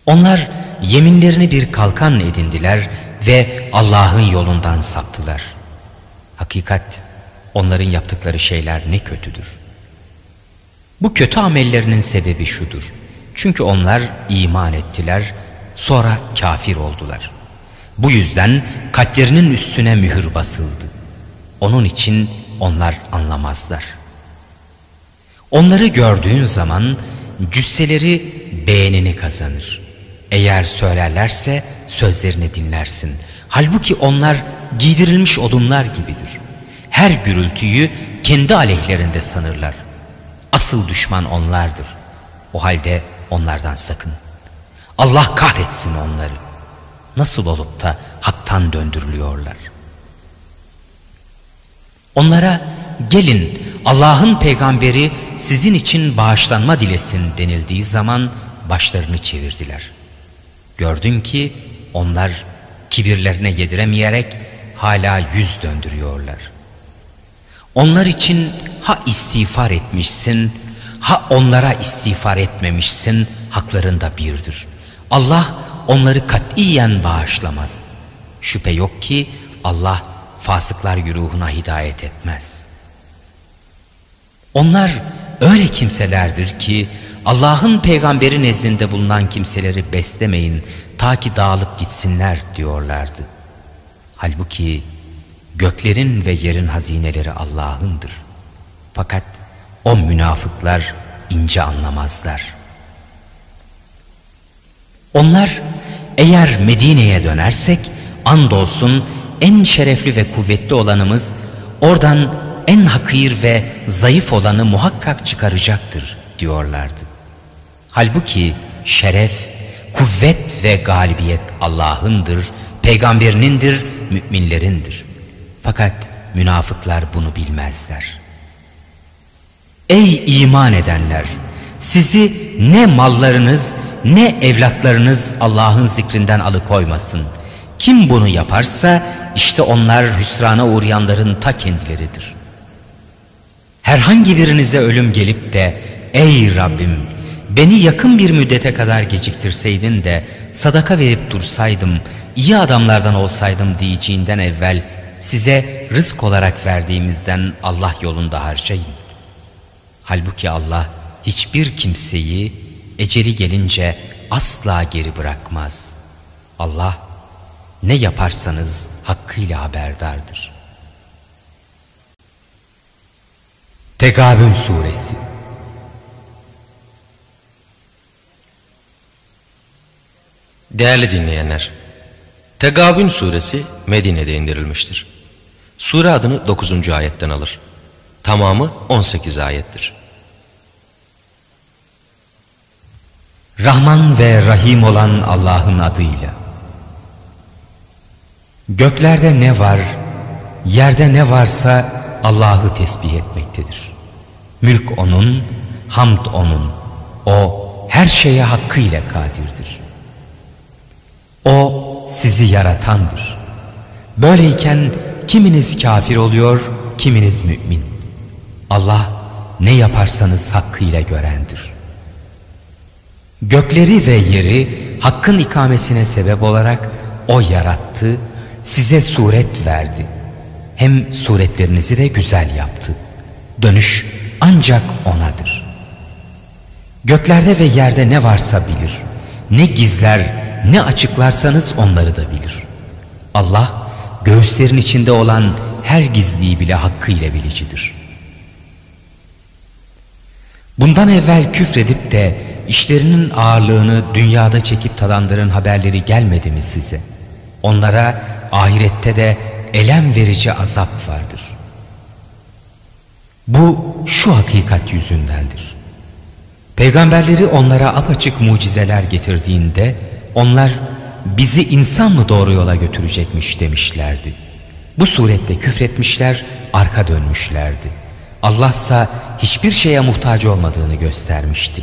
Onlar yeminlerini bir kalkan edindiler ve Allah'ın yolundan saptılar. Hakikat onların yaptıkları şeyler ne kötüdür. Bu kötü amellerinin sebebi şudur. Çünkü onlar iman ettiler, sonra kafir oldular. Bu yüzden kalplerinin üstüne mühür basıldı. Onun için onlar anlamazlar. Onları gördüğün zaman cüsseleri beğenini kazanır. Eğer söylerlerse sözlerini dinlersin. Halbuki onlar giydirilmiş odunlar gibidir. Her gürültüyü kendi aleyhlerinde sanırlar. Asıl düşman onlardır. O halde onlardan sakın. Allah kahretsin onları. Nasıl olup da haktan döndürülüyorlar. Onlara gelin Allah'ın peygamberi sizin için bağışlanma dilesin denildiği zaman başlarını çevirdiler. Gördün ki onlar kibirlerine yediremeyerek hala yüz döndürüyorlar. Onlar için ha istiğfar etmişsin, ha onlara istiğfar etmemişsin, haklarında birdir. Allah onları katiyen bağışlamaz. Şüphe yok ki Allah fasıklar güruhuna hidayet etmez. Onlar öyle kimselerdir ki Allah'ın peygamberi nezdinde bulunan kimseleri beslemeyin ta ki dağılıp gitsinler diyorlardı. Halbuki göklerin ve yerin hazineleri Allah'ındır. Fakat o münafıklar ince anlamazlar. Onlar eğer Medine'ye dönersek andolsun en şerefli ve kuvvetli olanımız oradan en hakir ve zayıf olanı muhakkak çıkaracaktır diyorlardı. Halbuki şeref, kuvvet ve galibiyet Allah'ındır, peygamberinindir, müminlerindir. Fakat münafıklar bunu bilmezler. Ey iman edenler! Sizi ne mallarınız ne evlatlarınız Allah'ın zikrinden alıkoymasın. Kim bunu yaparsa işte onlar hüsrana uğrayanların ta kendileridir. Herhangi birinize ölüm gelip de ey Rabbim beni yakın bir müddete kadar geciktirseydin de sadaka verip dursaydım, iyi adamlardan olsaydım diyeceğinden evvel size rızk olarak verdiğimizden Allah yolunda harcayın. Halbuki Allah hiçbir kimseyi eceli gelince asla geri bırakmaz. Allah ne yaparsanız hakkıyla haberdardır. Tegabün Suresi Değerli dinleyenler, Tegabün suresi Medine'de indirilmiştir. Sure adını 9. ayetten alır. Tamamı 18 ayettir. Rahman ve Rahim olan Allah'ın adıyla. Göklerde ne var, yerde ne varsa Allah'ı tesbih etmektedir. Mülk O'nun, hamd O'nun. O her şeye hakkıyla kadirdir. O sizi yaratandır. Böyleyken kiminiz kafir oluyor, kiminiz mümin. Allah ne yaparsanız hakkıyla görendir. Gökleri ve yeri hakkın ikamesine sebep olarak O yarattı, size suret verdi. Hem suretlerinizi de güzel yaptı. Dönüş ancak O'nadır. Göklerde ve yerde ne varsa bilir. Ne gizler ne açıklarsanız onları da bilir. Allah göğüslerin içinde olan her gizliyi bile hakkıyla bilicidir. Bundan evvel küfredip de işlerinin ağırlığını dünyada çekip tadanların haberleri gelmedi mi size? Onlara ahirette de elem verici azap vardır. Bu şu hakikat yüzündendir. Peygamberleri onlara apaçık mucizeler getirdiğinde onlar bizi insan mı doğru yola götürecekmiş demişlerdi. Bu surette küfretmişler, arka dönmüşlerdi. Allah ise hiçbir şeye muhtaç olmadığını göstermişti.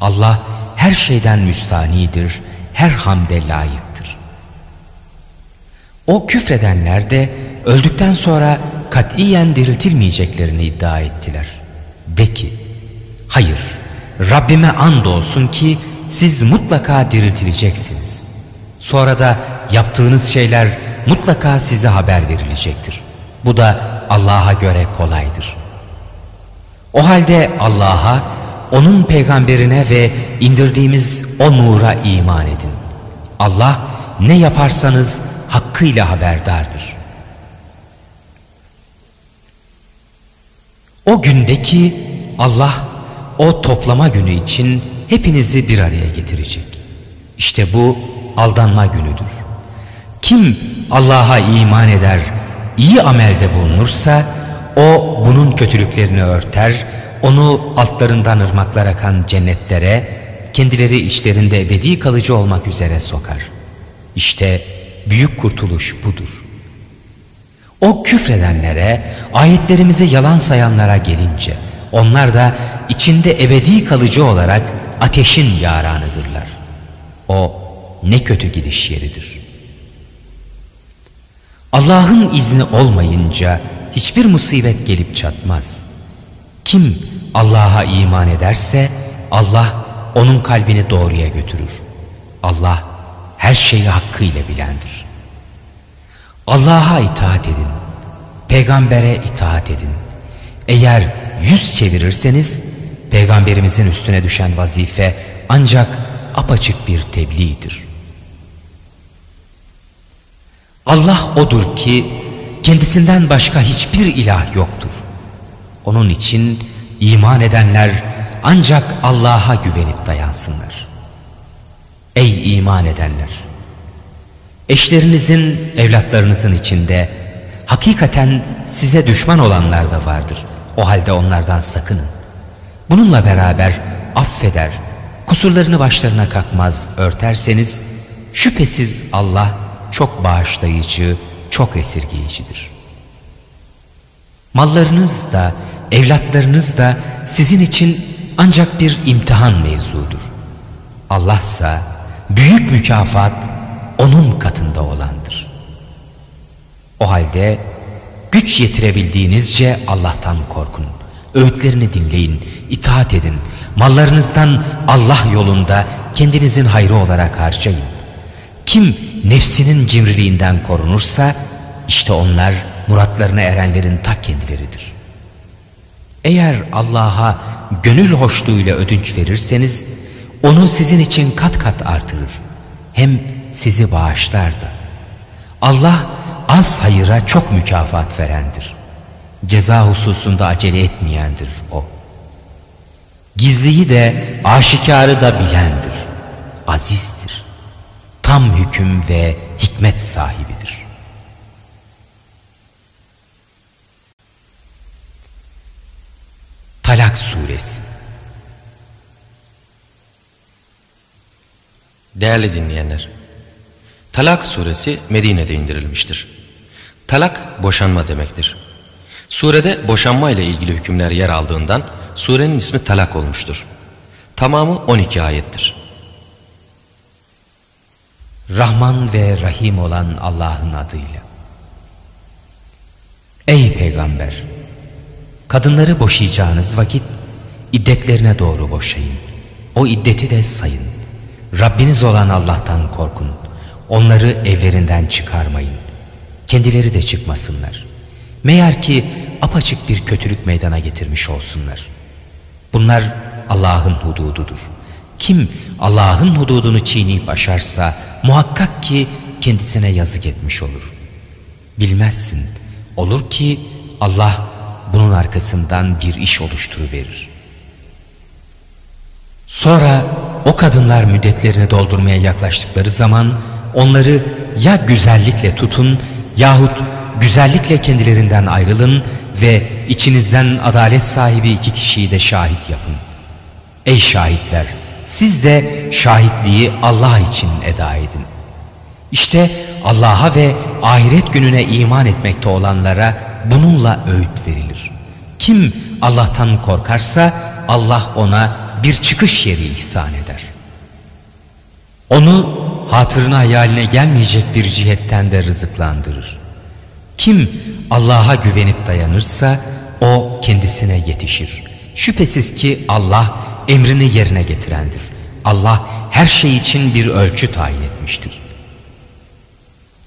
Allah her şeyden müstanidir, her hamde layıktır. O küfredenler de öldükten sonra katiyen diriltilmeyeceklerini iddia ettiler. De ki, hayır Rabbime and olsun ki siz mutlaka diriltileceksiniz. Sonra da yaptığınız şeyler mutlaka size haber verilecektir. Bu da Allah'a göre kolaydır. O halde Allah'a, onun peygamberine ve indirdiğimiz o nura iman edin. Allah ne yaparsanız hakkıyla haberdardır. O gündeki Allah o toplama günü için hepinizi bir araya getirecek. İşte bu aldanma günüdür. Kim Allah'a iman eder, iyi amelde bulunursa o bunun kötülüklerini örter, onu altlarından ırmaklar akan cennetlere, kendileri içlerinde ebedi kalıcı olmak üzere sokar. İşte büyük kurtuluş budur. O küfredenlere, ayetlerimizi yalan sayanlara gelince, onlar da içinde ebedi kalıcı olarak ateşin yaranıdırlar. O ne kötü gidiş yeridir. Allah'ın izni olmayınca hiçbir musibet gelip çatmaz. Kim Allah'a iman ederse Allah onun kalbini doğruya götürür. Allah her şeyi hakkıyla bilendir. Allah'a itaat edin. Peygambere itaat edin. Eğer yüz çevirirseniz peygamberimizin üstüne düşen vazife ancak apaçık bir tebliğdir. Allah odur ki kendisinden başka hiçbir ilah yoktur. Onun için iman edenler ancak Allah'a güvenip dayansınlar. Ey iman edenler! Eşlerinizin, evlatlarınızın içinde hakikaten size düşman olanlar da vardır. O halde onlardan sakının. Bununla beraber affeder, kusurlarını başlarına kalkmaz örterseniz şüphesiz Allah çok bağışlayıcı, çok esirgeyicidir. Mallarınız da, evlatlarınız da sizin için ancak bir imtihan mevzudur. Allahsa büyük mükafat onun katında olandır. O halde güç yetirebildiğinizce Allah'tan korkun. Öğütlerini dinleyin, itaat edin. Mallarınızdan Allah yolunda kendinizin hayrı olarak harcayın. Kim nefsinin cimriliğinden korunursa işte onlar muratlarına erenlerin ta kendileridir. Eğer Allah'a gönül hoşluğuyla ödünç verirseniz onu sizin için kat kat artırır. Hem sizi bağışlar da. Allah az hayıra çok mükafat verendir. Ceza hususunda acele etmeyendir o. Gizliyi de aşikarı da bilendir. Azizdir. Tam hüküm ve hikmet sahibidir. Talak Suresi Değerli dinleyenler, Talak suresi Medine'de indirilmiştir. Talak boşanma demektir. Surede boşanma ile ilgili hükümler yer aldığından surenin ismi Talak olmuştur. Tamamı 12 ayettir. Rahman ve Rahim olan Allah'ın adıyla. Ey peygamber! Kadınları boşayacağınız vakit iddetlerine doğru boşayın. O iddeti de sayın. Rabbiniz olan Allah'tan korkun. Onları evlerinden çıkarmayın. Kendileri de çıkmasınlar. Meğer ki apaçık bir kötülük meydana getirmiş olsunlar. Bunlar Allah'ın hudududur. Kim Allah'ın hududunu çiğneyip aşarsa muhakkak ki kendisine yazık etmiş olur. Bilmezsin. Olur ki Allah bunun arkasından bir iş oluşturuverir. Sonra o kadınlar müddetlerini doldurmaya yaklaştıkları zaman onları ya güzellikle tutun yahut güzellikle kendilerinden ayrılın ve içinizden adalet sahibi iki kişiyi de şahit yapın. Ey şahitler! Siz de şahitliği Allah için eda edin. İşte Allah'a ve ahiret gününe iman etmekte olanlara bununla öğüt verilir. Kim Allah'tan korkarsa Allah ona bir çıkış yeri ihsan eder. Onu hatırına hayaline gelmeyecek bir cihetten de rızıklandırır. Kim Allah'a güvenip dayanırsa o kendisine yetişir. Şüphesiz ki Allah emrini yerine getirendir. Allah her şey için bir ölçü tayin etmiştir.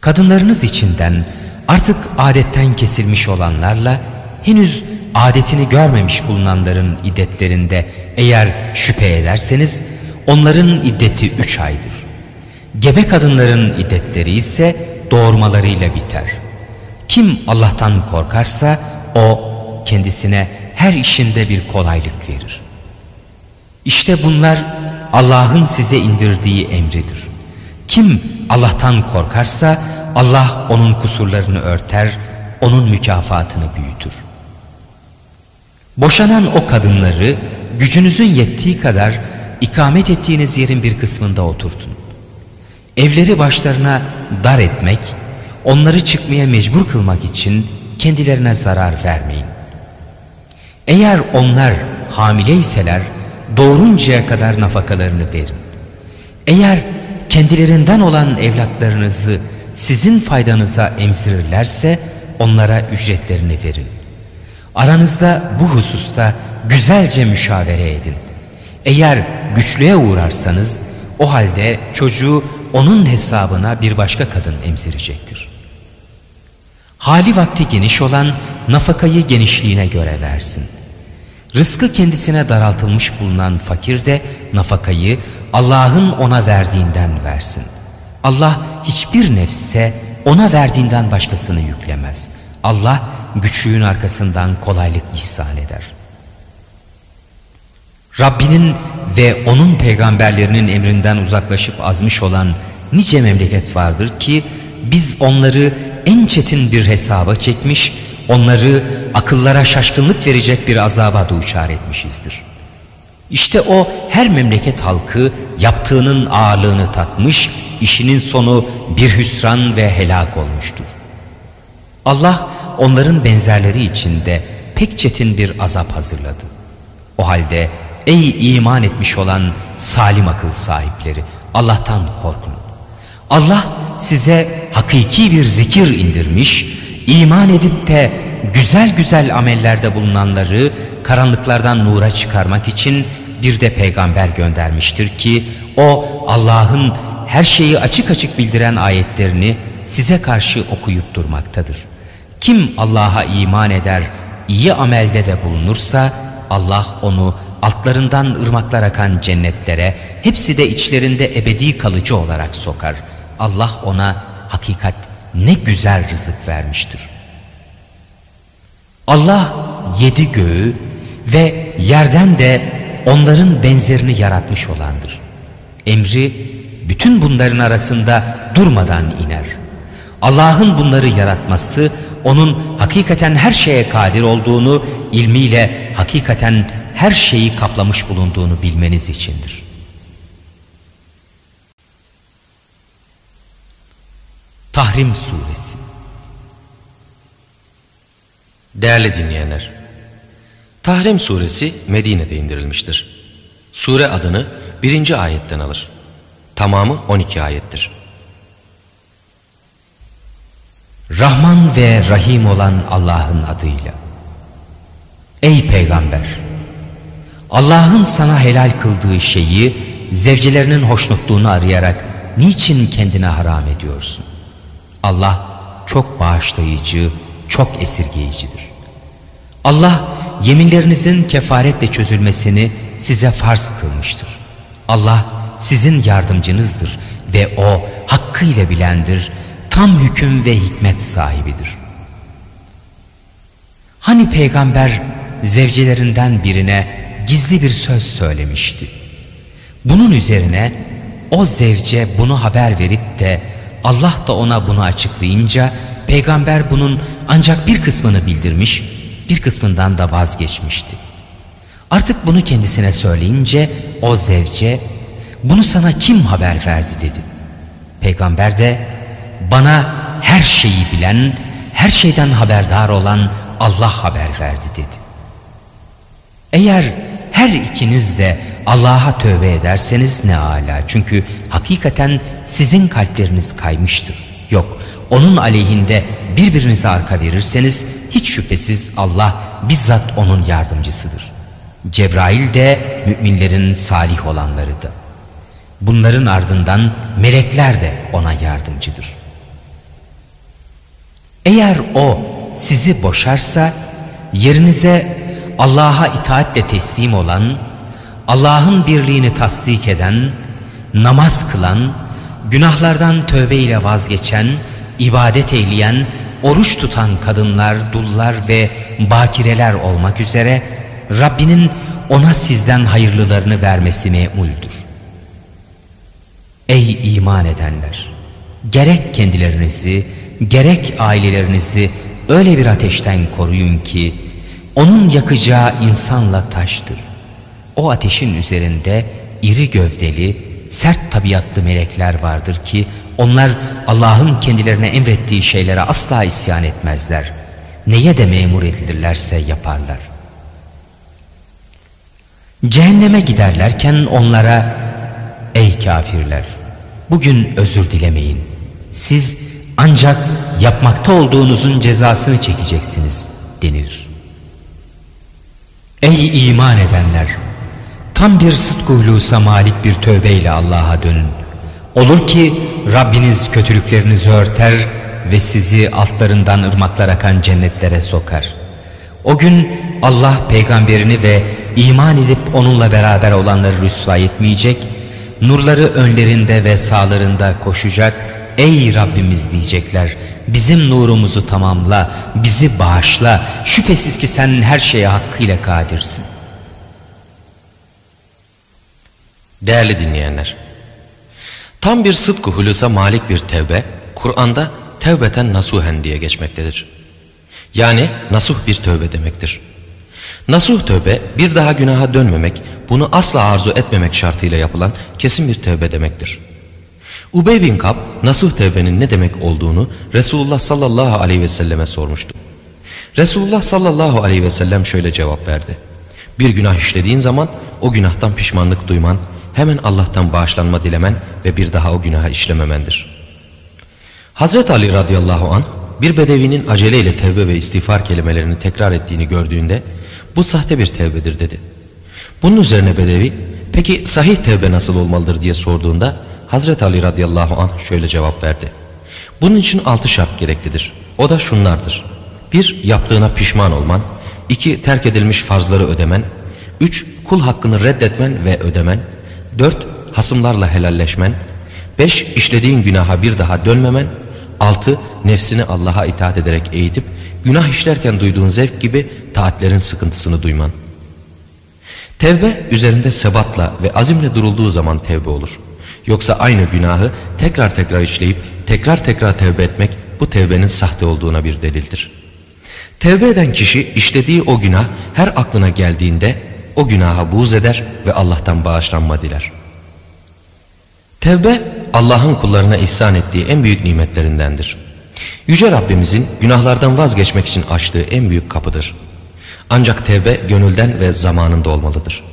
Kadınlarınız içinden artık adetten kesilmiş olanlarla henüz adetini görmemiş bulunanların iddetlerinde eğer şüphe ederseniz onların iddeti üç aydır. Gebe kadınların iddetleri ise doğurmalarıyla biter. Kim Allah'tan korkarsa o kendisine her işinde bir kolaylık verir. İşte bunlar Allah'ın size indirdiği emridir. Kim Allah'tan korkarsa Allah onun kusurlarını örter, onun mükafatını büyütür. Boşanan o kadınları gücünüzün yettiği kadar ikamet ettiğiniz yerin bir kısmında oturtun. Evleri başlarına dar etmek, onları çıkmaya mecbur kılmak için kendilerine zarar vermeyin. Eğer onlar hamileyseler doğuruncaya kadar nafakalarını verin. Eğer kendilerinden olan evlatlarınızı sizin faydanıza emzirirlerse onlara ücretlerini verin. Aranızda bu hususta güzelce müşavere edin. Eğer güçlüğe uğrarsanız o halde çocuğu onun hesabına bir başka kadın emzirecektir. Hali vakti geniş olan nafakayı genişliğine göre versin. Rızkı kendisine daraltılmış bulunan fakir de nafakayı Allah'ın ona verdiğinden versin. Allah hiçbir nefse ona verdiğinden başkasını yüklemez. Allah güçlüğün arkasından kolaylık ihsan eder. Rabbinin ve onun peygamberlerinin emrinden uzaklaşıp azmış olan nice memleket vardır ki biz onları en çetin bir hesaba çekmiş, onları akıllara şaşkınlık verecek bir azaba duçar etmişizdir. İşte o her memleket halkı yaptığının ağırlığını tatmış, işinin sonu bir hüsran ve helak olmuştur. Allah onların benzerleri içinde pek çetin bir azap hazırladı. O halde ey iman etmiş olan salim akıl sahipleri Allah'tan korkun. Allah size hakiki bir zikir indirmiş, iman edip de güzel güzel amellerde bulunanları karanlıklardan nura çıkarmak için bir de peygamber göndermiştir ki o Allah'ın her şeyi açık açık bildiren ayetlerini size karşı okuyup durmaktadır. Kim Allah'a iman eder, iyi amelde de bulunursa Allah onu altlarından ırmaklar akan cennetlere, hepsi de içlerinde ebedi kalıcı olarak sokar. Allah ona hakikat ne güzel rızık vermiştir. Allah yedi göğü ve yerden de onların benzerini yaratmış olandır. Emri bütün bunların arasında durmadan iner. Allah'ın bunları yaratması onun hakikaten her şeye kadir olduğunu ilmiyle hakikaten her şeyi kaplamış bulunduğunu bilmeniz içindir. Tahrim Suresi Değerli dinleyenler, Tahrim Suresi Medine'de indirilmiştir. Sure adını birinci ayetten alır. Tamamı 12 ayettir. Rahman ve Rahim olan Allah'ın adıyla. Ey Peygamber! Allah'ın sana helal kıldığı şeyi zevcelerinin hoşnutluğunu arayarak niçin kendine haram ediyorsun? Allah çok bağışlayıcı, çok esirgeyicidir. Allah yeminlerinizin kefaretle çözülmesini size farz kılmıştır. Allah sizin yardımcınızdır ve o hakkıyla bilendir, tam hüküm ve hikmet sahibidir. Hani peygamber zevcelerinden birine gizli bir söz söylemişti. Bunun üzerine o zevce bunu haber verip de Allah da ona bunu açıklayınca peygamber bunun ancak bir kısmını bildirmiş, bir kısmından da vazgeçmişti. Artık bunu kendisine söyleyince o zevce bunu sana kim haber verdi dedi. Peygamber de bana her şeyi bilen, her şeyden haberdar olan Allah haber verdi dedi. Eğer her ikiniz de Allah'a tövbe ederseniz ne ala. Çünkü hakikaten sizin kalpleriniz kaymıştır. Yok onun aleyhinde birbirinize arka verirseniz hiç şüphesiz Allah bizzat onun yardımcısıdır. Cebrail de müminlerin salih olanları da. Bunların ardından melekler de ona yardımcıdır. Eğer o sizi boşarsa yerinize Allah'a itaatle teslim olan, Allah'ın birliğini tasdik eden, namaz kılan, günahlardan tövbe ile vazgeçen, ibadet eyleyen, oruç tutan kadınlar, dullar ve bakireler olmak üzere Rabbinin ona sizden hayırlılarını vermesi memuldür. Ey iman edenler! Gerek kendilerinizi, gerek ailelerinizi öyle bir ateşten koruyun ki, onun yakacağı insanla taştır. O ateşin üzerinde iri gövdeli, sert tabiatlı melekler vardır ki, onlar Allah'ın kendilerine emrettiği şeylere asla isyan etmezler. Neye de memur edilirlerse yaparlar. Cehenneme giderlerken onlara ey kafirler bugün özür dilemeyin. Siz ancak yapmakta olduğunuzun cezasını çekeceksiniz denilir. Ey iman edenler! Tam bir sıdk uhlusa malik bir tövbeyle Allah'a dönün. Olur ki Rabbiniz kötülüklerinizi örter ve sizi altlarından ırmaklar akan cennetlere sokar. O gün Allah peygamberini ve iman edip onunla beraber olanları rüsva etmeyecek, nurları önlerinde ve sağlarında koşacak, ey Rabbimiz diyecekler, bizim nurumuzu tamamla, bizi bağışla, şüphesiz ki sen her şeye hakkıyla kadirsin. Değerli dinleyenler, tam bir sıdkı hulusa malik bir tevbe, Kur'an'da tevbeten nasuhen diye geçmektedir. Yani nasuh bir tövbe demektir. Nasuh tövbe bir daha günaha dönmemek, bunu asla arzu etmemek şartıyla yapılan kesin bir tövbe demektir. Ubey bin Kab nasuh tövbenin ne demek olduğunu Resulullah sallallahu aleyhi ve selleme sormuştu. Resulullah sallallahu aleyhi ve sellem şöyle cevap verdi. Bir günah işlediğin zaman o günahtan pişmanlık duyman, hemen Allah'tan bağışlanma dilemen ve bir daha o günaha işlememendir. Hazreti Ali radıyallahu an bir bedevinin aceleyle tevbe ve istiğfar kelimelerini tekrar ettiğini gördüğünde bu sahte bir tevbedir dedi. Bunun üzerine bedevi peki sahih tevbe nasıl olmalıdır diye sorduğunda Hazreti Ali radıyallahu anh şöyle cevap verdi. Bunun için altı şart gereklidir. O da şunlardır. Bir, yaptığına pişman olman. iki terk edilmiş farzları ödemen. Üç, kul hakkını reddetmen ve ödemen. Dört, hasımlarla helalleşmen. Beş, işlediğin günaha bir daha dönmemen. Altı, nefsini Allah'a itaat ederek eğitip günah işlerken duyduğun zevk gibi taatlerin sıkıntısını duyman. Tevbe üzerinde sebatla ve azimle durulduğu zaman tevbe olur. Yoksa aynı günahı tekrar tekrar işleyip tekrar tekrar tevbe etmek bu tevbenin sahte olduğuna bir delildir. Tevbe eden kişi işlediği o günah her aklına geldiğinde o günaha buğz eder ve Allah'tan bağışlanma diler. Tevbe Allah'ın kullarına ihsan ettiği en büyük nimetlerindendir. Yüce Rabbimizin günahlardan vazgeçmek için açtığı en büyük kapıdır. Ancak tevbe gönülden ve zamanında olmalıdır.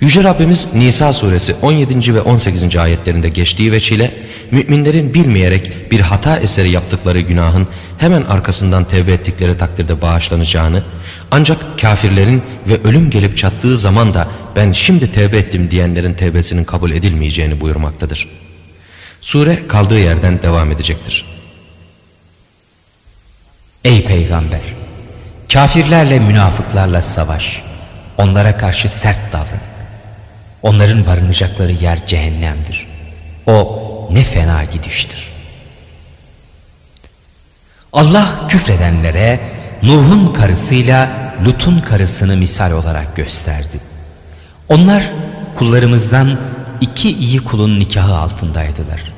Yüce Rabbimiz Nisa suresi 17. ve 18. ayetlerinde geçtiği veçile müminlerin bilmeyerek bir hata eseri yaptıkları günahın hemen arkasından tevbe ettikleri takdirde bağışlanacağını ancak kafirlerin ve ölüm gelip çattığı zaman da ben şimdi tevbe ettim diyenlerin tevbesinin kabul edilmeyeceğini buyurmaktadır. Sure kaldığı yerden devam edecektir. Ey peygamber! Kafirlerle münafıklarla savaş. Onlara karşı sert davran. Onların barınacakları yer cehennemdir. O ne fena gidiştir. Allah küfredenlere Nuh'un karısıyla Lut'un karısını misal olarak gösterdi. Onlar kullarımızdan iki iyi kulun nikahı altındaydılar.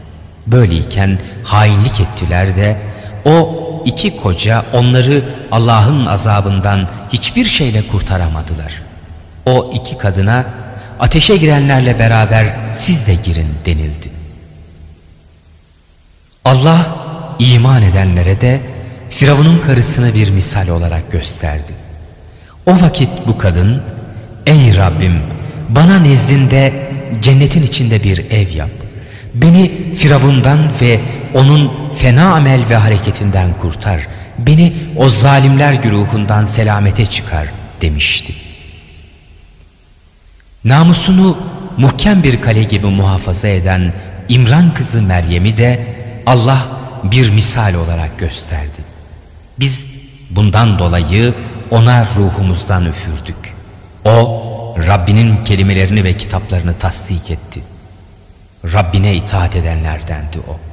Böyleyken hainlik ettiler de o iki koca onları Allah'ın azabından hiçbir şeyle kurtaramadılar. O iki kadına ateşe girenlerle beraber siz de girin denildi. Allah iman edenlere de Firavun'un karısını bir misal olarak gösterdi. O vakit bu kadın ey Rabbim bana nezdinde cennetin içinde bir ev yap. Beni Firavundan ve onun fena amel ve hareketinden kurtar. Beni o zalimler güruhundan selamete çıkar demişti. Namusunu muhkem bir kale gibi muhafaza eden İmran kızı Meryem'i de Allah bir misal olarak gösterdi. Biz bundan dolayı ona ruhumuzdan üfürdük. O Rabbinin kelimelerini ve kitaplarını tasdik etti. Rabbine itaat edenlerdendi o.